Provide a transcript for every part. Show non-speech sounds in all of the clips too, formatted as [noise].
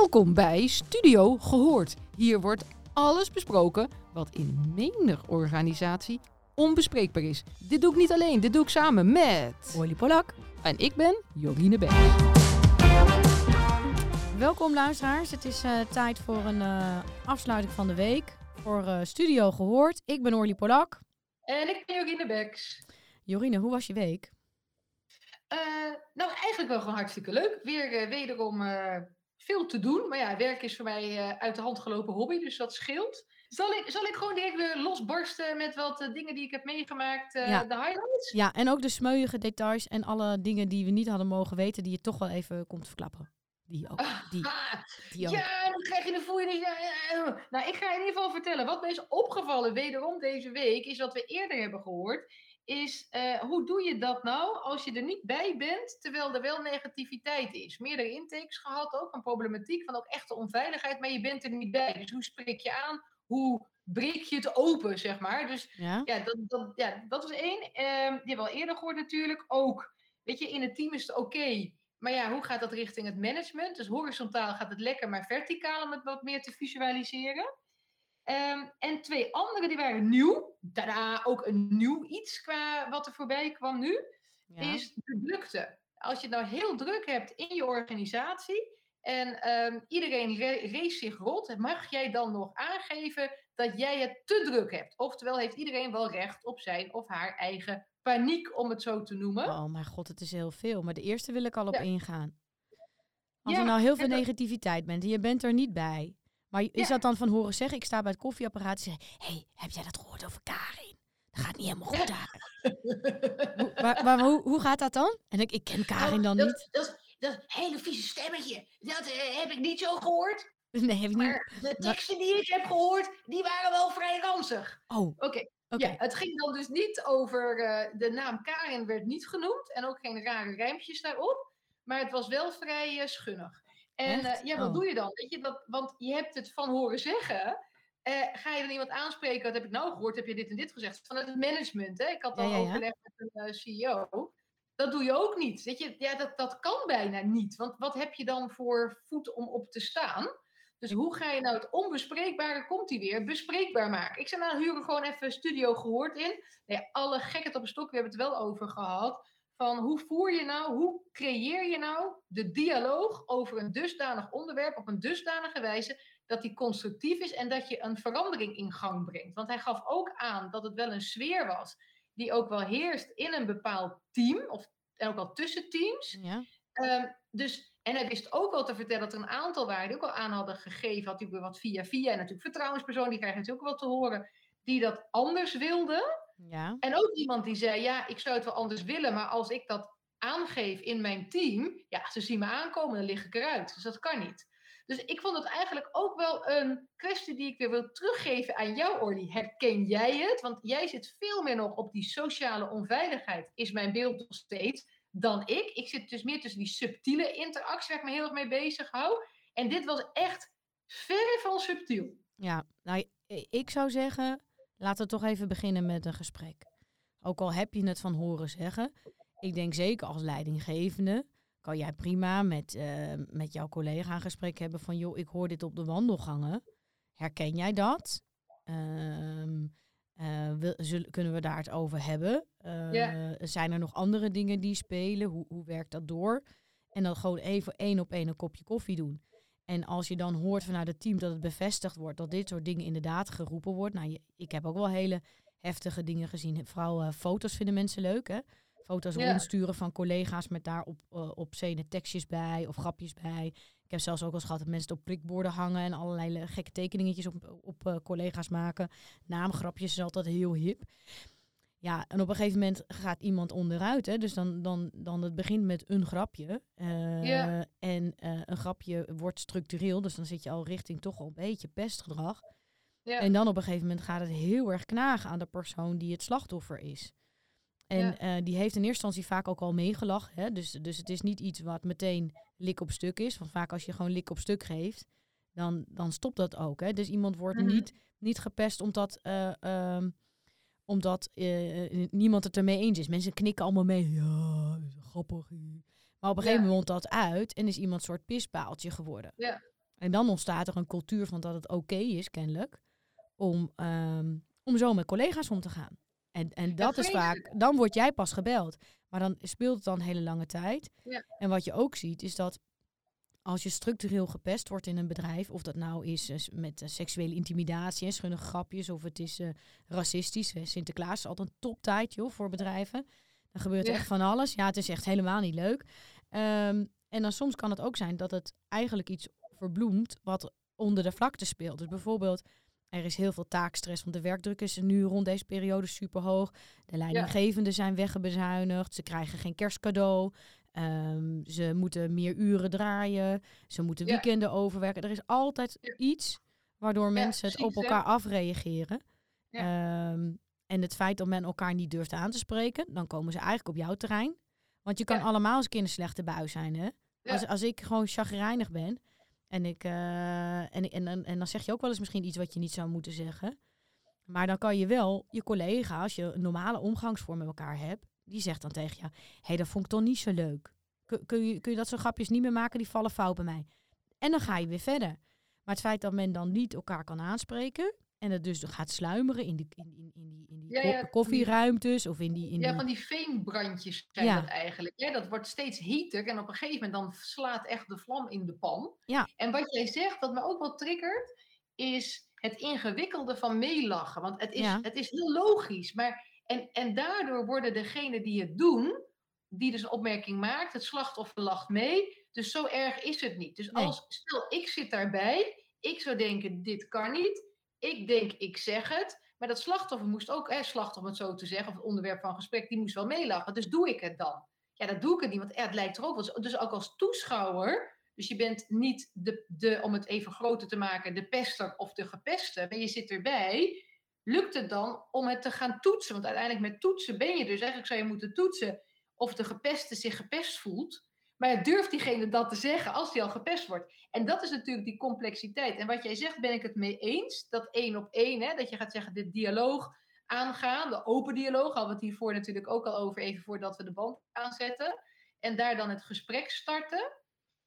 Welkom bij Studio Gehoord. Hier wordt alles besproken wat in menig organisatie onbespreekbaar is. Dit doe ik niet alleen, dit doe ik samen met... Olly Polak. En ik ben Jorine Beck. Welkom luisteraars. Het is eh, tijd voor een eh, afsluiting van de week. Voor eh, Studio Gehoord. Ik ben Orly Polak. En ik ben Jorine Beks. Jorine, hoe was je week? Uh, nou, eigenlijk wel gewoon hartstikke leuk. Weer uh, wederom uh, veel te doen. Maar ja, werk is voor mij uit de hand gelopen hobby, dus dat scheelt. Zal ik, zal ik gewoon direct weer losbarsten met wat dingen die ik heb meegemaakt, Ja. de highlights? Ja, en ook de smeuïge details en alle dingen die we niet hadden mogen weten, die je toch wel even komt verklappen. Die ook. [laughs] Die, die ook. ja, dan krijg je de ja. Nou, ik ga in ieder geval vertellen. Wat me is opgevallen wederom deze week, is wat we eerder hebben gehoord. Is eh, hoe doe je dat nou als je er niet bij bent, terwijl er wel negativiteit is? Meerdere intakes gehad ook, een problematiek van ook echte onveiligheid, maar je bent er niet bij. Dus hoe spreek je aan? Hoe breek je het open, zeg maar? Dus Ja? ja, dat, dat, ja, dat was één. Ehm, die hebben we al eerder gehoord natuurlijk. Ook, weet je, in het team is het oké. maar ja, hoe gaat dat richting het management? Dus horizontaal gaat het lekker, maar verticaal om het wat meer te visualiseren. Ehm, en twee andere die waren nieuw. Daarna ook een nieuw iets qua wat er voorbij kwam nu. Ja. Is de drukte. Als je het nou heel druk hebt in je organisatie. En ehm, iedereen re- race zich rot. Mag jij dan nog aangeven dat jij het te druk hebt? Oftewel heeft iedereen wel recht op zijn of haar eigen paniek, om het zo te noemen. Oh mijn god, het is heel veel. Maar de eerste wil ik al op Ja. ingaan. Als Ja, er nou heel veel dat- negativiteit bent en je bent er niet bij. Maar is Ja. dat dan van horen zeggen? Ik sta bij het koffieapparaat en zeg... Hé, hey, heb jij dat gehoord over Karin? Dat gaat niet helemaal goed daar. [laughs] Hoe, hoe, hoe gaat dat dan? En ik, ik ken Karin dan dat, niet. Dat, dat hele vieze stemmetje. Dat eh, heb ik niet zo gehoord. [laughs] Nee, heb ik niet. Maar de teksten die ik heb gehoord, die waren wel vrij ranzig. Oh, oké. Ja, het ging dan dus niet over, eh, de naam Karin werd niet genoemd en ook geen rare rijmpjes daarop. Maar het was wel vrij eh, schunnig. En eh, ja, wat Oh. doe je dan? Weet je, dat, want je hebt het van horen zeggen. Eh, ga je dan iemand aanspreken? Wat heb ik nou gehoord? Heb je dit en dit gezegd? Vanuit het management, hè? Ik had al ja, met een eh, CEO. Dat doe je ook niet. Weet je, ja, dat, dat kan bijna niet. Want wat heb je dan voor voet om op te staan? Dus hoe ga je nou het onbespreekbare, komt die weer, bespreekbaar maken? Ik zei, nou, huren gewoon even studio gehoord in. Nee, alle gekheid op een stok, we hebben het wel over gehad. Van hoe voer je nou, hoe creëer je nou de dialoog over een dusdanig onderwerp op een dusdanige wijze dat die constructief is en dat je een verandering in gang brengt. Want hij gaf ook aan dat het wel een sfeer was die ook wel heerst in een bepaald team, of en ook wel tussen teams. Ja. Ehm, dus, en hij wist ook wel te vertellen dat er een aantal waren die ook al aan hadden gegeven. Had natuurlijk wat via via. En natuurlijk vertrouwenspersoon, die krijgen natuurlijk ook wel te horen. Die dat anders wilden. Ja. En ook iemand die zei, ja, ik zou het wel anders willen. Maar als ik dat aangeef in mijn team. Ja, ze zien me aankomen, dan lig ik eruit. Dus dat kan niet. Dus ik vond het eigenlijk ook wel een kwestie die ik weer wil teruggeven aan jou, Orly. Herken jij het? Want jij zit veel meer nog op die sociale onveiligheid, is mijn beeld nog steeds, dan ik. Ik zit dus meer tussen die subtiele interactie waar ik me heel erg mee bezig hou. En dit was echt verre van subtiel. Ja, nou, ik zou zeggen, laten we toch even beginnen met een gesprek. Ook al heb je het van horen zeggen. Ik denk zeker als leidinggevende kan jij prima met, eh, met jouw collega een gesprek hebben van... joh, ik hoor dit op de wandelgangen. Herken jij dat? Ehm, eh, wil- zullen- kunnen we daar het over hebben? Eh. Zijn er nog andere dingen die spelen? Hoe, hoe werkt dat door? En dan gewoon even één op één een kopje koffie doen. En als je dan hoort vanuit het team dat het bevestigd wordt dat dit soort dingen inderdaad geroepen wordt. Nou, je- ik heb ook wel hele heftige dingen gezien. Vooral eh, foto's vinden mensen leuk, hè? Foto's Ja. rondsturen van collega's met daar op, eh, op tekstjes bij of grapjes bij. Ik heb zelfs ook al eens gehad dat mensen het op prikborden hangen en allerlei le- gekke tekeningetjes op, op eh, collega's maken. Naamgrapjes is altijd heel hip. Ja, en op een gegeven moment gaat iemand onderuit. Hè? Dus dan, dan, dan het begint met een grapje. eh. En eh, een grapje wordt structureel. Dus dan zit je al richting toch al een beetje pestgedrag. En dan op een gegeven moment gaat het heel erg knagen aan de persoon die het slachtoffer is. En Ja. eh, die heeft in eerste instantie vaak ook al meegelachen. Hè? Dus, dus het is niet iets wat meteen lik op stuk is. Want vaak als je gewoon lik op stuk geeft, dan, dan stopt dat ook. Hè? Dus iemand wordt Mhm. niet, niet gepest omdat, eh, ehm, omdat eh, eh, niemand het ermee eens is. Mensen knikken allemaal mee. Ja, grappig. Maar op een gegeven moment mondt dat uit en is iemand een soort pispaaltje geworden. Ja. En dan ontstaat er een cultuur van dat het oké is, kennelijk, om, ehm, om zo met collega's om te gaan. En, en dat is vaak, dan word jij pas gebeld. Maar dan speelt het dan een hele lange tijd. Ja. En wat je ook ziet, is dat als je structureel gepest wordt in een bedrijf, of dat nou is eh, met eh, seksuele intimidatie en schunnige grapjes, of het is eh, racistisch. Sinterklaas is altijd een toptijd joh, voor bedrijven. Dan gebeurt Ja. echt van alles. Ja, het is echt helemaal niet leuk. Ehm, en dan soms kan het ook zijn dat het eigenlijk iets verbloemt wat onder de vlakte speelt. Dus bijvoorbeeld, er is heel veel taakstress, want de werkdruk is nu rond deze periode super hoog. De leidinggevenden zijn weggebezuinigd, ze krijgen geen kerstcadeau. Ehm, ze moeten meer uren draaien, ze moeten Ja. weekenden overwerken. Er is altijd Ja. iets waardoor mensen het op hè? elkaar afreageren. Ehm, en het feit dat men elkaar niet durft aan te spreken, dan komen ze eigenlijk op jouw terrein. Want je kan allemaal eens een slechte bui zijn, hè? Als, als ik gewoon chagrijnig ben en, ik, eh, en, en, en, en dan zeg je ook wel eens misschien iets wat je niet zou moeten zeggen. Maar dan kan je wel je collega, als je een normale omgangsvorm met elkaar hebt, die zegt dan tegen je, hé, hey, dat vond ik toch niet zo leuk. Kun, kun, je, kun je dat soort grapjes niet meer maken, die vallen fout bij mij. En dan ga je weer verder. Maar het feit dat men dan niet elkaar kan aanspreken en het dus gaat sluimeren in die, in, in, in die, in die Ja, ja, koffieruimtes of in die... In Ja, die van die veenbrandjes zijn Ja. dat eigenlijk. Ja, dat wordt steeds heter en op een gegeven moment dan slaat echt de vlam in de pan. Ja. En wat jij zegt, wat me ook wel triggert, is het ingewikkelde van meelachen. Want het is, het is heel logisch. Maar, en, en daardoor worden degenen die het doen, die dus een opmerking maakt, het slachtoffer lacht mee. Dus zo erg is het niet. Dus Nee. als, stel, ik zit daarbij, ik zou denken, dit kan niet. Ik denk, ik zeg het. Maar dat slachtoffer moest ook, hè, slachtoffer om het zo te zeggen, of het onderwerp van gesprek, die moest wel meelachen. Dus doe ik het dan? Ja, dat doe ik het niet, want ja, het lijkt er ook wel. Dus ook als toeschouwer, dus je bent niet de, de, om het even groter te maken, de pester of de gepeste, maar je zit erbij. Lukt het dan om het te gaan toetsen? Want uiteindelijk met toetsen ben je dus, eigenlijk zou je moeten toetsen of de gepeste zich gepest voelt. Maar durft diegene dat te zeggen als hij al gepest wordt? En dat is natuurlijk die complexiteit. En wat jij zegt, ben ik het mee eens. Dat één op één, hè, dat je gaat zeggen, de dialoog aangaan, de open dialoog, hadden we het hiervoor natuurlijk ook al over, even voordat we de band aanzetten. En daar dan het gesprek starten.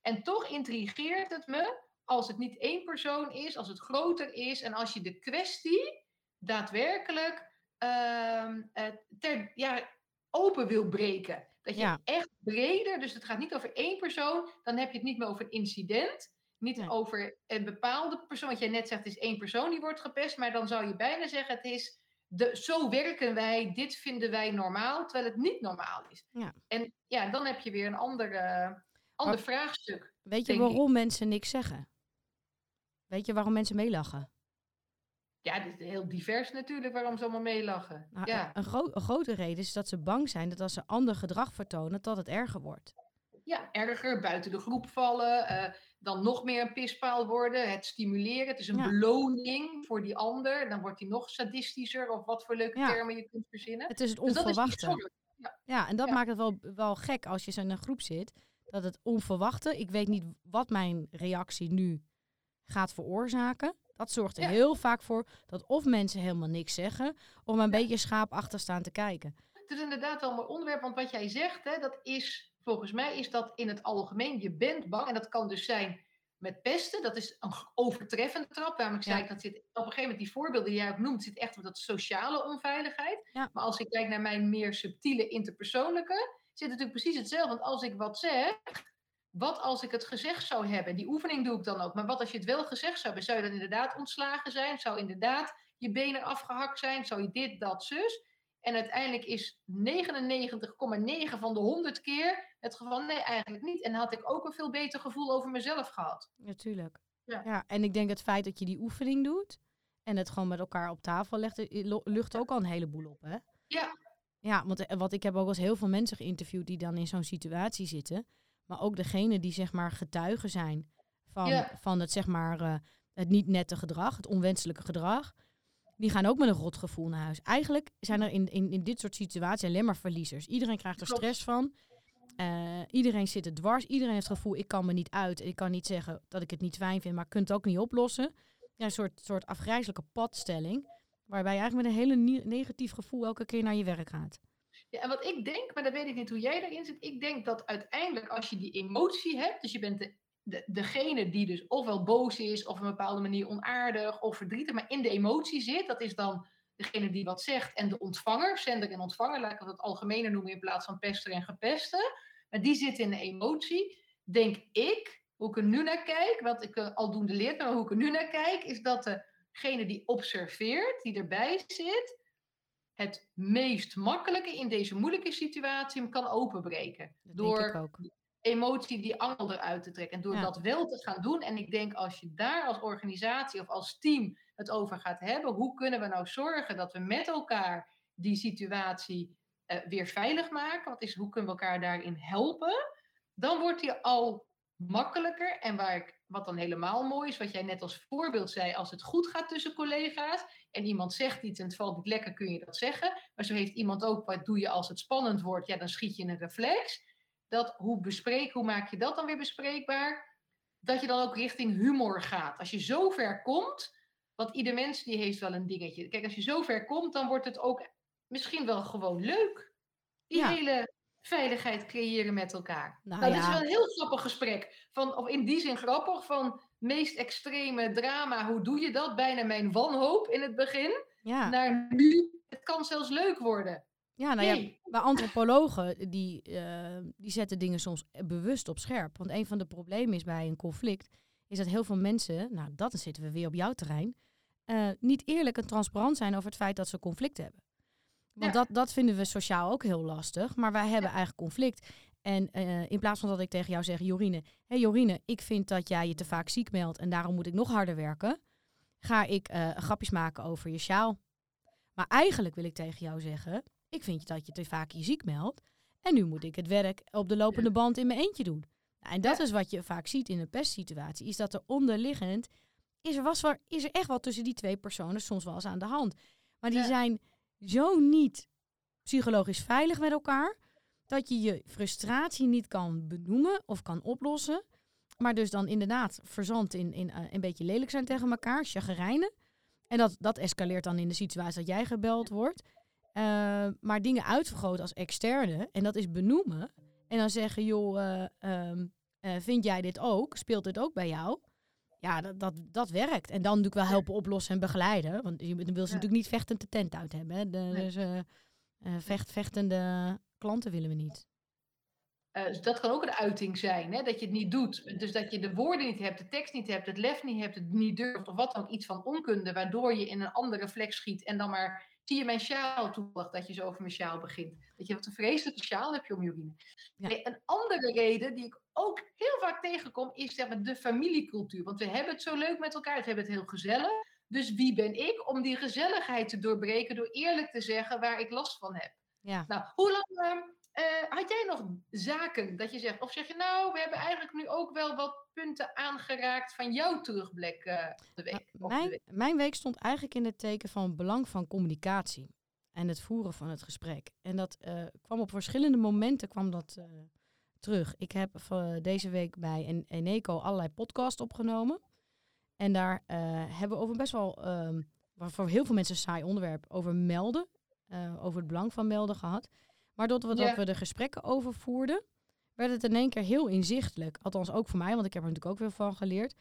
En toch intrigeert het me als het niet één persoon is, als het groter is en als je de kwestie daadwerkelijk ehm, eh, ter, ja, open wil breken. Dat je Ja. echt breder, dus het gaat niet over één persoon, dan heb je het niet meer over een incident, niet Nee. over een bepaalde persoon. Wat jij net zegt, het is één persoon die wordt gepest, maar dan zou je bijna zeggen, het is de, zo werken wij, dit vinden wij normaal, terwijl het niet normaal is. Ja. En ja, dan heb je weer een ander, eh, ander Maar- vraagstuk. Weet je ik. waarom mensen niks zeggen? Weet je waarom mensen meelachen? Ja, het is heel divers natuurlijk waarom ze allemaal meelachen. Nou, ja. een, gro- een grote reden is dat ze bang zijn dat als ze ander gedrag vertonen, dat het erger wordt. ja, erger, buiten de groep vallen, eh, dan nog meer een pispaal worden, het stimuleren. Het is een Ja. beloning voor die ander. Dan wordt hij nog sadistischer of wat voor leuke Ja. termen je kunt verzinnen. Het is het Dus is onverwachte. zorg. Ja, en dat Ja. maakt het wel, wel gek als je zo in een groep zit. Dat het onverwachte, ik weet niet wat mijn reactie nu gaat veroorzaken. Dat zorgt er Ja. heel vaak voor dat of mensen helemaal niks zeggen, of een beetje schaapachtig staan te kijken. Het is inderdaad wel een mooi onderwerp, want wat jij zegt, hè, dat is, volgens mij is dat in het algemeen, je bent bang. En dat kan dus zijn met pesten, dat is een overtreffende trap. Waarom ik Ja. zei, dat zit op een gegeven moment, die voorbeelden die jij ook noemt, zit echt op dat sociale onveiligheid. Ja. Maar als ik kijk naar mijn meer subtiele interpersoonlijke, zit het natuurlijk precies hetzelfde. Want als ik wat zeg, wat als ik het gezegd zou hebben? Die oefening doe ik dan ook. Maar wat als je het wel gezegd zou hebben? Zou je dan inderdaad ontslagen zijn? Zou inderdaad je benen afgehakt zijn? Zou je dit, dat, zus? En uiteindelijk is 99,9 van de 100 keer het geval, nee, eigenlijk niet. En had ik ook een veel beter gevoel over mezelf gehad. Natuurlijk. Ja. Ja. en ik denk het feit dat je die oefening doet en het gewoon met elkaar op tafel legt, eh, lucht ook al een heleboel op, hè? Ja. Ja, want eh, wat ik heb ook wel eens heel veel mensen geïnterviewd die dan in zo'n situatie zitten. Maar ook degene die zeg maar getuigen zijn van, Ja. van het zeg maar eh, het niet nette gedrag, het onwenselijke gedrag. Die gaan ook met een rot gevoel naar huis. Eigenlijk zijn er in, in, in dit soort situaties alleen maar verliezers. Iedereen krijgt er stress van. Eh, iedereen zit er dwars. Iedereen heeft het gevoel, ik kan me niet uit. Ik kan niet zeggen dat ik het niet fijn vind, maar ik kan het ook niet oplossen. Ja, een soort, soort afgrijzelijke padstelling. Waarbij je eigenlijk met een hele ne- negatief gevoel elke keer naar je werk gaat. Ja, en wat ik denk, maar dat weet ik niet hoe jij daarin zit. Ik denk dat uiteindelijk als je die emotie hebt, dus je bent de, de, degene die dus ofwel boos is, of op een bepaalde manier onaardig of verdrietig, maar in de emotie zit, dat is dan degene die wat zegt en de ontvanger, zender en ontvanger, laat ik het algemener noemen in plaats van pester en gepesten. Maar die zit in de emotie. Denk ik, hoe ik er nu naar kijk, wat ik uh, aldoende leer, maar hoe ik er nu naar kijk, is dat degene die observeert, die erbij zit, het meest makkelijke in deze moeilijke situatie hem kan openbreken. Dat door emotie die angel eruit te trekken. En door Ja. dat wel te gaan doen. En ik denk als je daar als organisatie of als team het over gaat hebben. Hoe kunnen we nou zorgen dat we met elkaar die situatie eh, weer veilig maken? Wat is, hoe kunnen we elkaar daarin helpen? Dan wordt die al makkelijker. En waar ik, wat dan helemaal mooi is, wat jij net als voorbeeld zei. Als het goed gaat tussen collega's. En iemand zegt iets en het valt niet lekker, kun je dat zeggen. Maar zo heeft iemand ook, wat doe je als het spannend wordt? Ja, dan schiet je in een reflex dat hoe bespreek, hoe maak je dat dan weer bespreekbaar? Dat je dan ook richting humor gaat. Als je zo ver komt, want ieder mens die heeft wel een dingetje. Kijk, als je zo ver komt, dan wordt het ook misschien wel gewoon leuk. Die Ja. hele veiligheid creëren met elkaar. Nou Nou, dit is ja. wel een heel grappig gesprek. Van, of in die zin grappig, van meest extreme drama, hoe doe je dat? Bijna mijn wanhoop in het begin. Ja, Naar nu, het kan zelfs leuk worden. ja nou ja. Maar antropologen die, eh, die zetten dingen soms bewust op scherp. Want een van de problemen is bij een conflict, is dat heel veel mensen, nou dat zitten we weer op jouw terrein, eh, niet eerlijk en transparant zijn over het feit dat ze conflict hebben. Want Ja. dat, dat vinden we sociaal ook heel lastig. Maar wij hebben eigenlijk conflict. En eh, in plaats van dat ik tegen jou zeg, Jorine, hé hey Jorine, ik vind dat jij je te vaak ziek meldt en daarom moet ik nog harder werken, ga ik eh, grapjes maken over je sjaal. Maar eigenlijk wil ik tegen jou zeggen, ik vind dat je te vaak je ziek meldt. En nu moet ik het werk op de lopende band in mijn eentje doen. Nou, en dat Ja. is wat je vaak ziet in een pestsituatie. Is dat er onderliggend, is er, was wel, is er echt wel tussen die twee personen soms wel eens aan de hand. Maar die Ja. zijn zo niet psychologisch veilig met elkaar. Dat je je frustratie niet kan benoemen of kan oplossen. Maar dus dan inderdaad verzandt in, in eh, een beetje lelijk zijn tegen elkaar, chagrijnen. En dat, dat escaleert dan in de situatie dat jij gebeld wordt. Eh, maar dingen uitvergroten als externe. En dat is benoemen. En dan zeggen, joh, eh, ehm, eh, vind jij dit ook? Speelt dit ook bij jou? Ja, dat, dat, dat werkt. En dan natuurlijk wel helpen oplossen en begeleiden. Want je wil ze natuurlijk niet vechtend de tent uit hebben. Hè? De, Nee. Dus eh, eh, vecht, vechtende klanten willen we niet. Eh, dus dat kan ook een uiting zijn, hè? dat je het niet doet. Dus dat je de woorden niet hebt, de tekst niet hebt, het lef niet hebt, het niet durft, of wat dan ook, iets van onkunde, waardoor je in een andere reflex schiet en dan maar, zie je mijn sjaal toevallig, dat je zo over mijn sjaal begint. Weet je, wat een vreselijke sjaal heb je om. Ja. Nee, een andere reden die ik ook heel vaak tegenkom, is zeg maar, de familiecultuur. Want we hebben het zo leuk met elkaar, we hebben het heel gezellig. Dus wie ben ik om die gezelligheid te doorbreken door eerlijk te zeggen waar ik last van heb? Ja. Nou, hoe lang eh, had jij nog zaken dat je zegt, of zeg je nou, we hebben eigenlijk nu ook wel wat punten aangeraakt van jouw terugblik op de week? Nou, de mijn, week? mijn week stond eigenlijk in het teken van het belang van communicatie. En het voeren van het gesprek. En dat eh, kwam op verschillende momenten kwam dat, terug. Ik heb deze week bij En- Eneco allerlei podcasts opgenomen. En daar hebben we over best wel, ehm, voor heel veel mensen een saai onderwerp, over melden. over het belang van melden gehad. Maar doordat we, Ja. we de gesprekken over voerden, werd het in één keer heel inzichtelijk. Althans ook voor mij, want ik heb er natuurlijk ook weer van geleerd.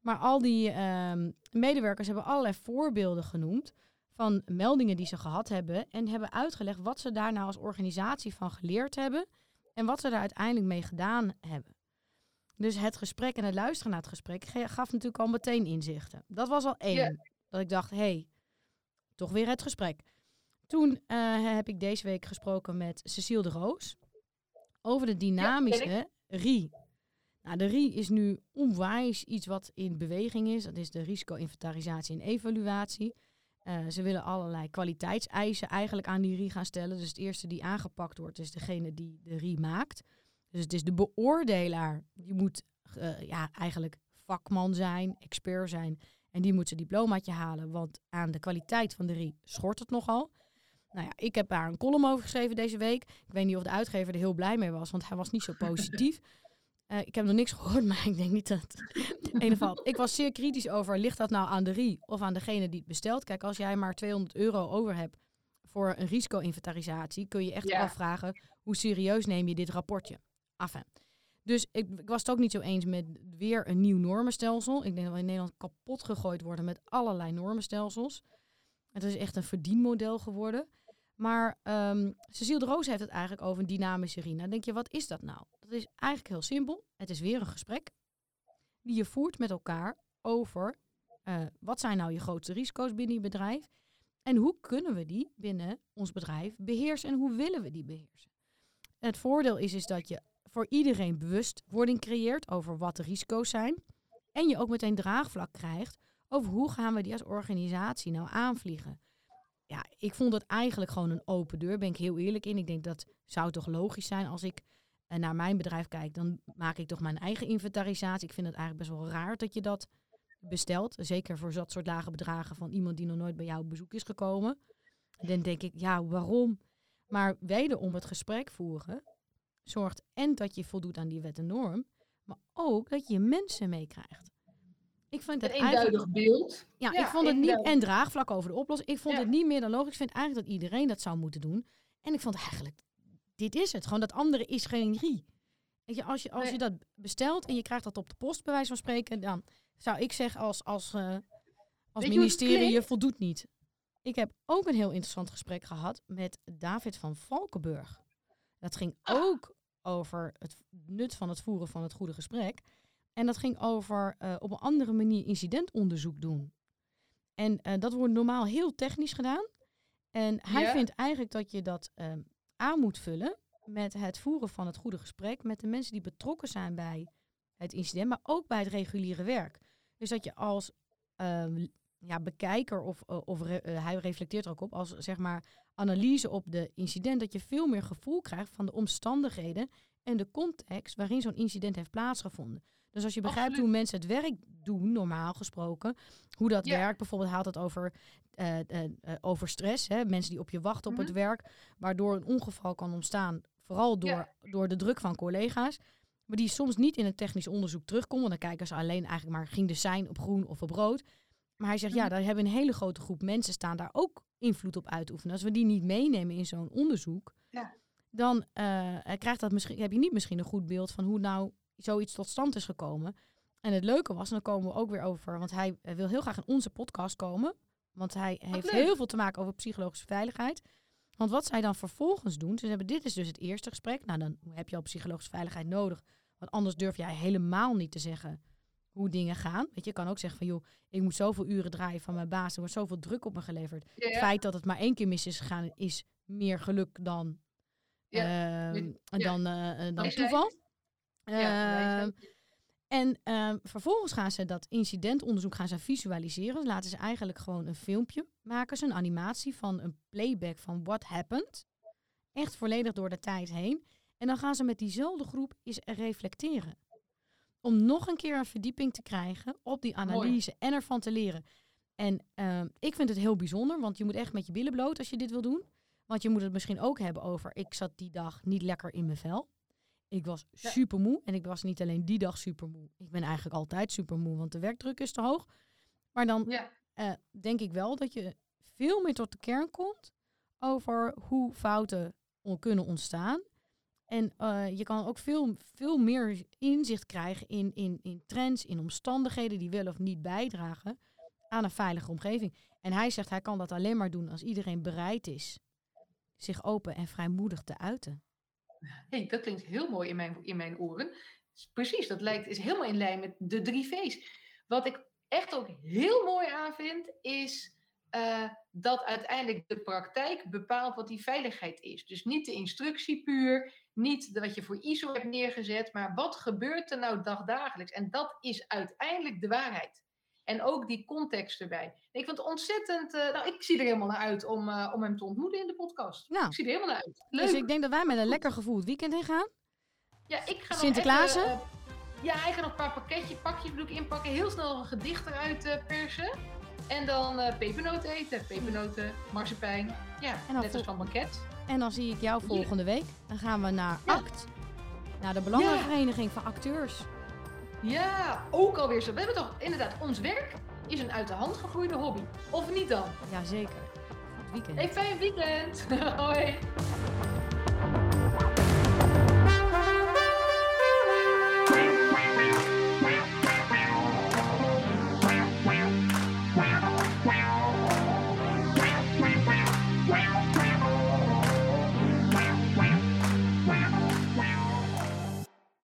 Maar al die ehm, medewerkers hebben allerlei voorbeelden genoemd van meldingen die ze gehad hebben. En hebben uitgelegd wat ze daar nou als organisatie van geleerd hebben. En wat ze daar uiteindelijk mee gedaan hebben. Dus het gesprek en het luisteren naar het gesprek ge- gaf natuurlijk al meteen inzichten. Dat was al één. Dat ik dacht, hé, hey, toch weer het gesprek. Toen eh, heb ik deze week gesproken met Cecile de Roos over de dynamische RI. Nou, de RI is nu onwijs iets wat in beweging is. Dat is de risico-inventarisatie en evaluatie. Eh, ze willen allerlei kwaliteitseisen eigenlijk aan die RI gaan stellen. Dus het eerste die aangepakt wordt, is degene die de RI maakt. Dus het is de beoordelaar. Die moet eh, ja, eigenlijk vakman zijn, expert zijn. En die moet zijn diplomaatje halen, want aan de kwaliteit van de RI schort het nogal. Nou ja, ik heb daar een column over geschreven deze week. Ik weet niet of de uitgever er heel blij mee was, want hij was niet zo positief. [laughs] Eh, ik heb nog niks gehoord, [laughs] maar ik denk niet dat... In ieder geval, ik was zeer kritisch over, ligt dat nou aan de RI of aan degene die het bestelt? Kijk, als jij maar 200 euro over hebt voor een risico-inventarisatie, kun je echt Ja. afvragen, hoe serieus neem je dit rapportje? Enfin. Dus ik, ik was het ook niet zo eens met weer een nieuw normenstelsel. Ik denk dat we in Nederland kapot gegooid worden met allerlei normenstelsels. Het is echt een verdienmodel geworden. Maar um, Cecile de Roos heeft het eigenlijk over een dynamische arena. Dan denk je, wat is dat nou? Dat is eigenlijk heel simpel. Het is weer een gesprek die je voert met elkaar over uh, wat zijn nou je grootste risico's binnen je bedrijf en hoe kunnen we die binnen ons bedrijf beheersen en hoe willen we die beheersen. Het voordeel is, is dat je voor iedereen bewustwording creëert over wat de risico's zijn en je ook meteen draagvlak krijgt over hoe gaan we die als organisatie nou aanvliegen. Ja, ik vond het eigenlijk gewoon een open deur, ben ik heel eerlijk in. Ik denk dat zou toch logisch zijn als ik uh, naar mijn bedrijf kijk, dan maak ik toch mijn eigen inventarisatie. Ik vind het eigenlijk best wel raar dat je dat bestelt. Zeker voor dat soort lage bedragen van iemand die nog nooit bij jou op bezoek is gekomen. Dan denk ik, ja, waarom? Maar wederom het gesprek voeren zorgt en dat je voldoet aan die wet en norm, maar ook dat je mensen meekrijgt. Ik vind het een eenduidig beeld. Ja, ik vond het niet en draagvlak over de oplossing. Ik vond het niet meer dan logisch. Ik vind eigenlijk dat iedereen dat zou moeten doen. En ik vond eigenlijk, dit is het. Gewoon dat andere is geen rie. Weet je, als je, als je dat bestelt en je krijgt dat op de post, bij wijze van spreken, dan zou ik zeggen als, als, uh, als ministerie, je voldoet niet. Ik heb ook een heel interessant gesprek gehad met David van Valkenburg. Dat ging ah. ook over het nut van het voeren van het goede gesprek. En dat ging over uh, op een andere manier incidentonderzoek doen. En uh, dat wordt normaal heel technisch gedaan. En hij vindt eigenlijk dat je dat ehm, aan moet vullen met het voeren van het goede gesprek met de mensen die betrokken zijn bij het incident, maar ook bij het reguliere werk. Dus dat je als uh, ja, bekijker of, uh, of re hij reflecteert er ook op als zeg maar analyse op de incident, dat je veel meer gevoel krijgt van de omstandigheden en de context waarin zo'n incident heeft plaatsgevonden. Dus als je begrijpt Absoluut. hoe mensen het werk doen, normaal gesproken, hoe dat ja. werkt, bijvoorbeeld haalt het over, uh, over stress, hè, mensen die op je wachten op mm -hmm. het werk, waardoor een ongeval kan ontstaan, vooral door, ja. door de druk van collega's. Maar die soms niet in het technisch onderzoek terugkomen. Want dan kijken ze alleen eigenlijk maar, ging de zijn op groen of op rood? Maar hij zegt, ja, mhm. daar hebben een hele grote groep mensen staan daar ook invloed op uit te oefenen. Als we die niet meenemen in zo'n onderzoek, ja. dan uh, krijgt dat misschien, heb je niet misschien een goed beeld van hoe nou zoiets tot stand is gekomen. En het leuke was, en dan komen we ook weer over, want hij wil heel graag in onze podcast komen. Want hij wat heeft leuk. heel veel te maken over psychologische veiligheid. Want wat zij dan vervolgens doen, ze hebben dit is dus het eerste gesprek. Nou, dan heb je al psychologische veiligheid nodig. Want anders durf jij helemaal niet te zeggen hoe dingen gaan. Weet je, je kan ook zeggen van joh, ik moet zoveel uren draaien van mijn baas. Er wordt zoveel druk op me geleverd. Ja, ja. Het feit dat het maar één keer mis is gegaan, is meer geluk dan, ja. uh, dan, uh, dan toeval. Uh, en ehm, vervolgens gaan ze dat incidentonderzoek gaan ze visualiseren. laten ze eigenlijk gewoon een filmpje maken, ze een animatie van een playback van what happened. Echt volledig door de tijd heen. En dan gaan ze met diezelfde groep eens reflecteren. Om nog een keer een verdieping te krijgen op die analyse Mooi. en ervan te leren. En uh, ik vind het heel bijzonder, want je moet echt met je billen bloot als je dit wil doen. Want je moet het misschien ook hebben over, ik zat die dag niet lekker in mijn vel. Ik was super moe en ik was niet alleen die dag super moe. Ik ben eigenlijk altijd super moe, want de werkdruk is te hoog. Maar dan ja. uh, denk ik wel dat je veel meer tot de kern komt over hoe fouten kunnen ontstaan. En uh, je kan ook veel, veel meer inzicht krijgen in, in, in trends, in omstandigheden die wel of niet bijdragen aan een veilige omgeving. En hij zegt hij kan dat alleen maar doen als iedereen bereid is zich open en vrijmoedig te uiten. Hey, dat klinkt heel mooi in mijn, in mijn oren. Precies, dat lijkt, is helemaal in lijn met de drie V's. Wat ik echt ook heel mooi aan vind, is uh, dat uiteindelijk de praktijk bepaalt wat die veiligheid is. Dus niet de instructie puur, niet wat je voor ISO hebt neergezet, maar wat gebeurt er nou dagdagelijks? En dat is uiteindelijk de waarheid. En ook die context erbij. Ik vind het ontzettend. Uh, nou, ik zie er helemaal naar uit om, uh, om hem te ontmoeten in de podcast. Nou, ik zie er helemaal naar uit. Leuk. Dus ik denk dat wij met een lekker gevoeld weekend in gaan. Ja, ik ga Sinterklaas. Uh, ja, ik ga nog een paar pakketje, pakjes bedoel ik inpakken. Heel snel een gedicht eruit persen. En dan pepernoten eten. Pepernoten, marsepein. Ja, net als van banket. En dan zie ik jou volgende week. Dan gaan we naar ja. ACT. Naar de Belangenvereniging ja. van Acteurs. Ja, ook alweer zo. We hebben toch inderdaad, ons werk is een uit de hand gegroeide hobby. Of niet dan? Jazeker. Goed weekend. Hey, fijn weekend. [laughs] Hoi.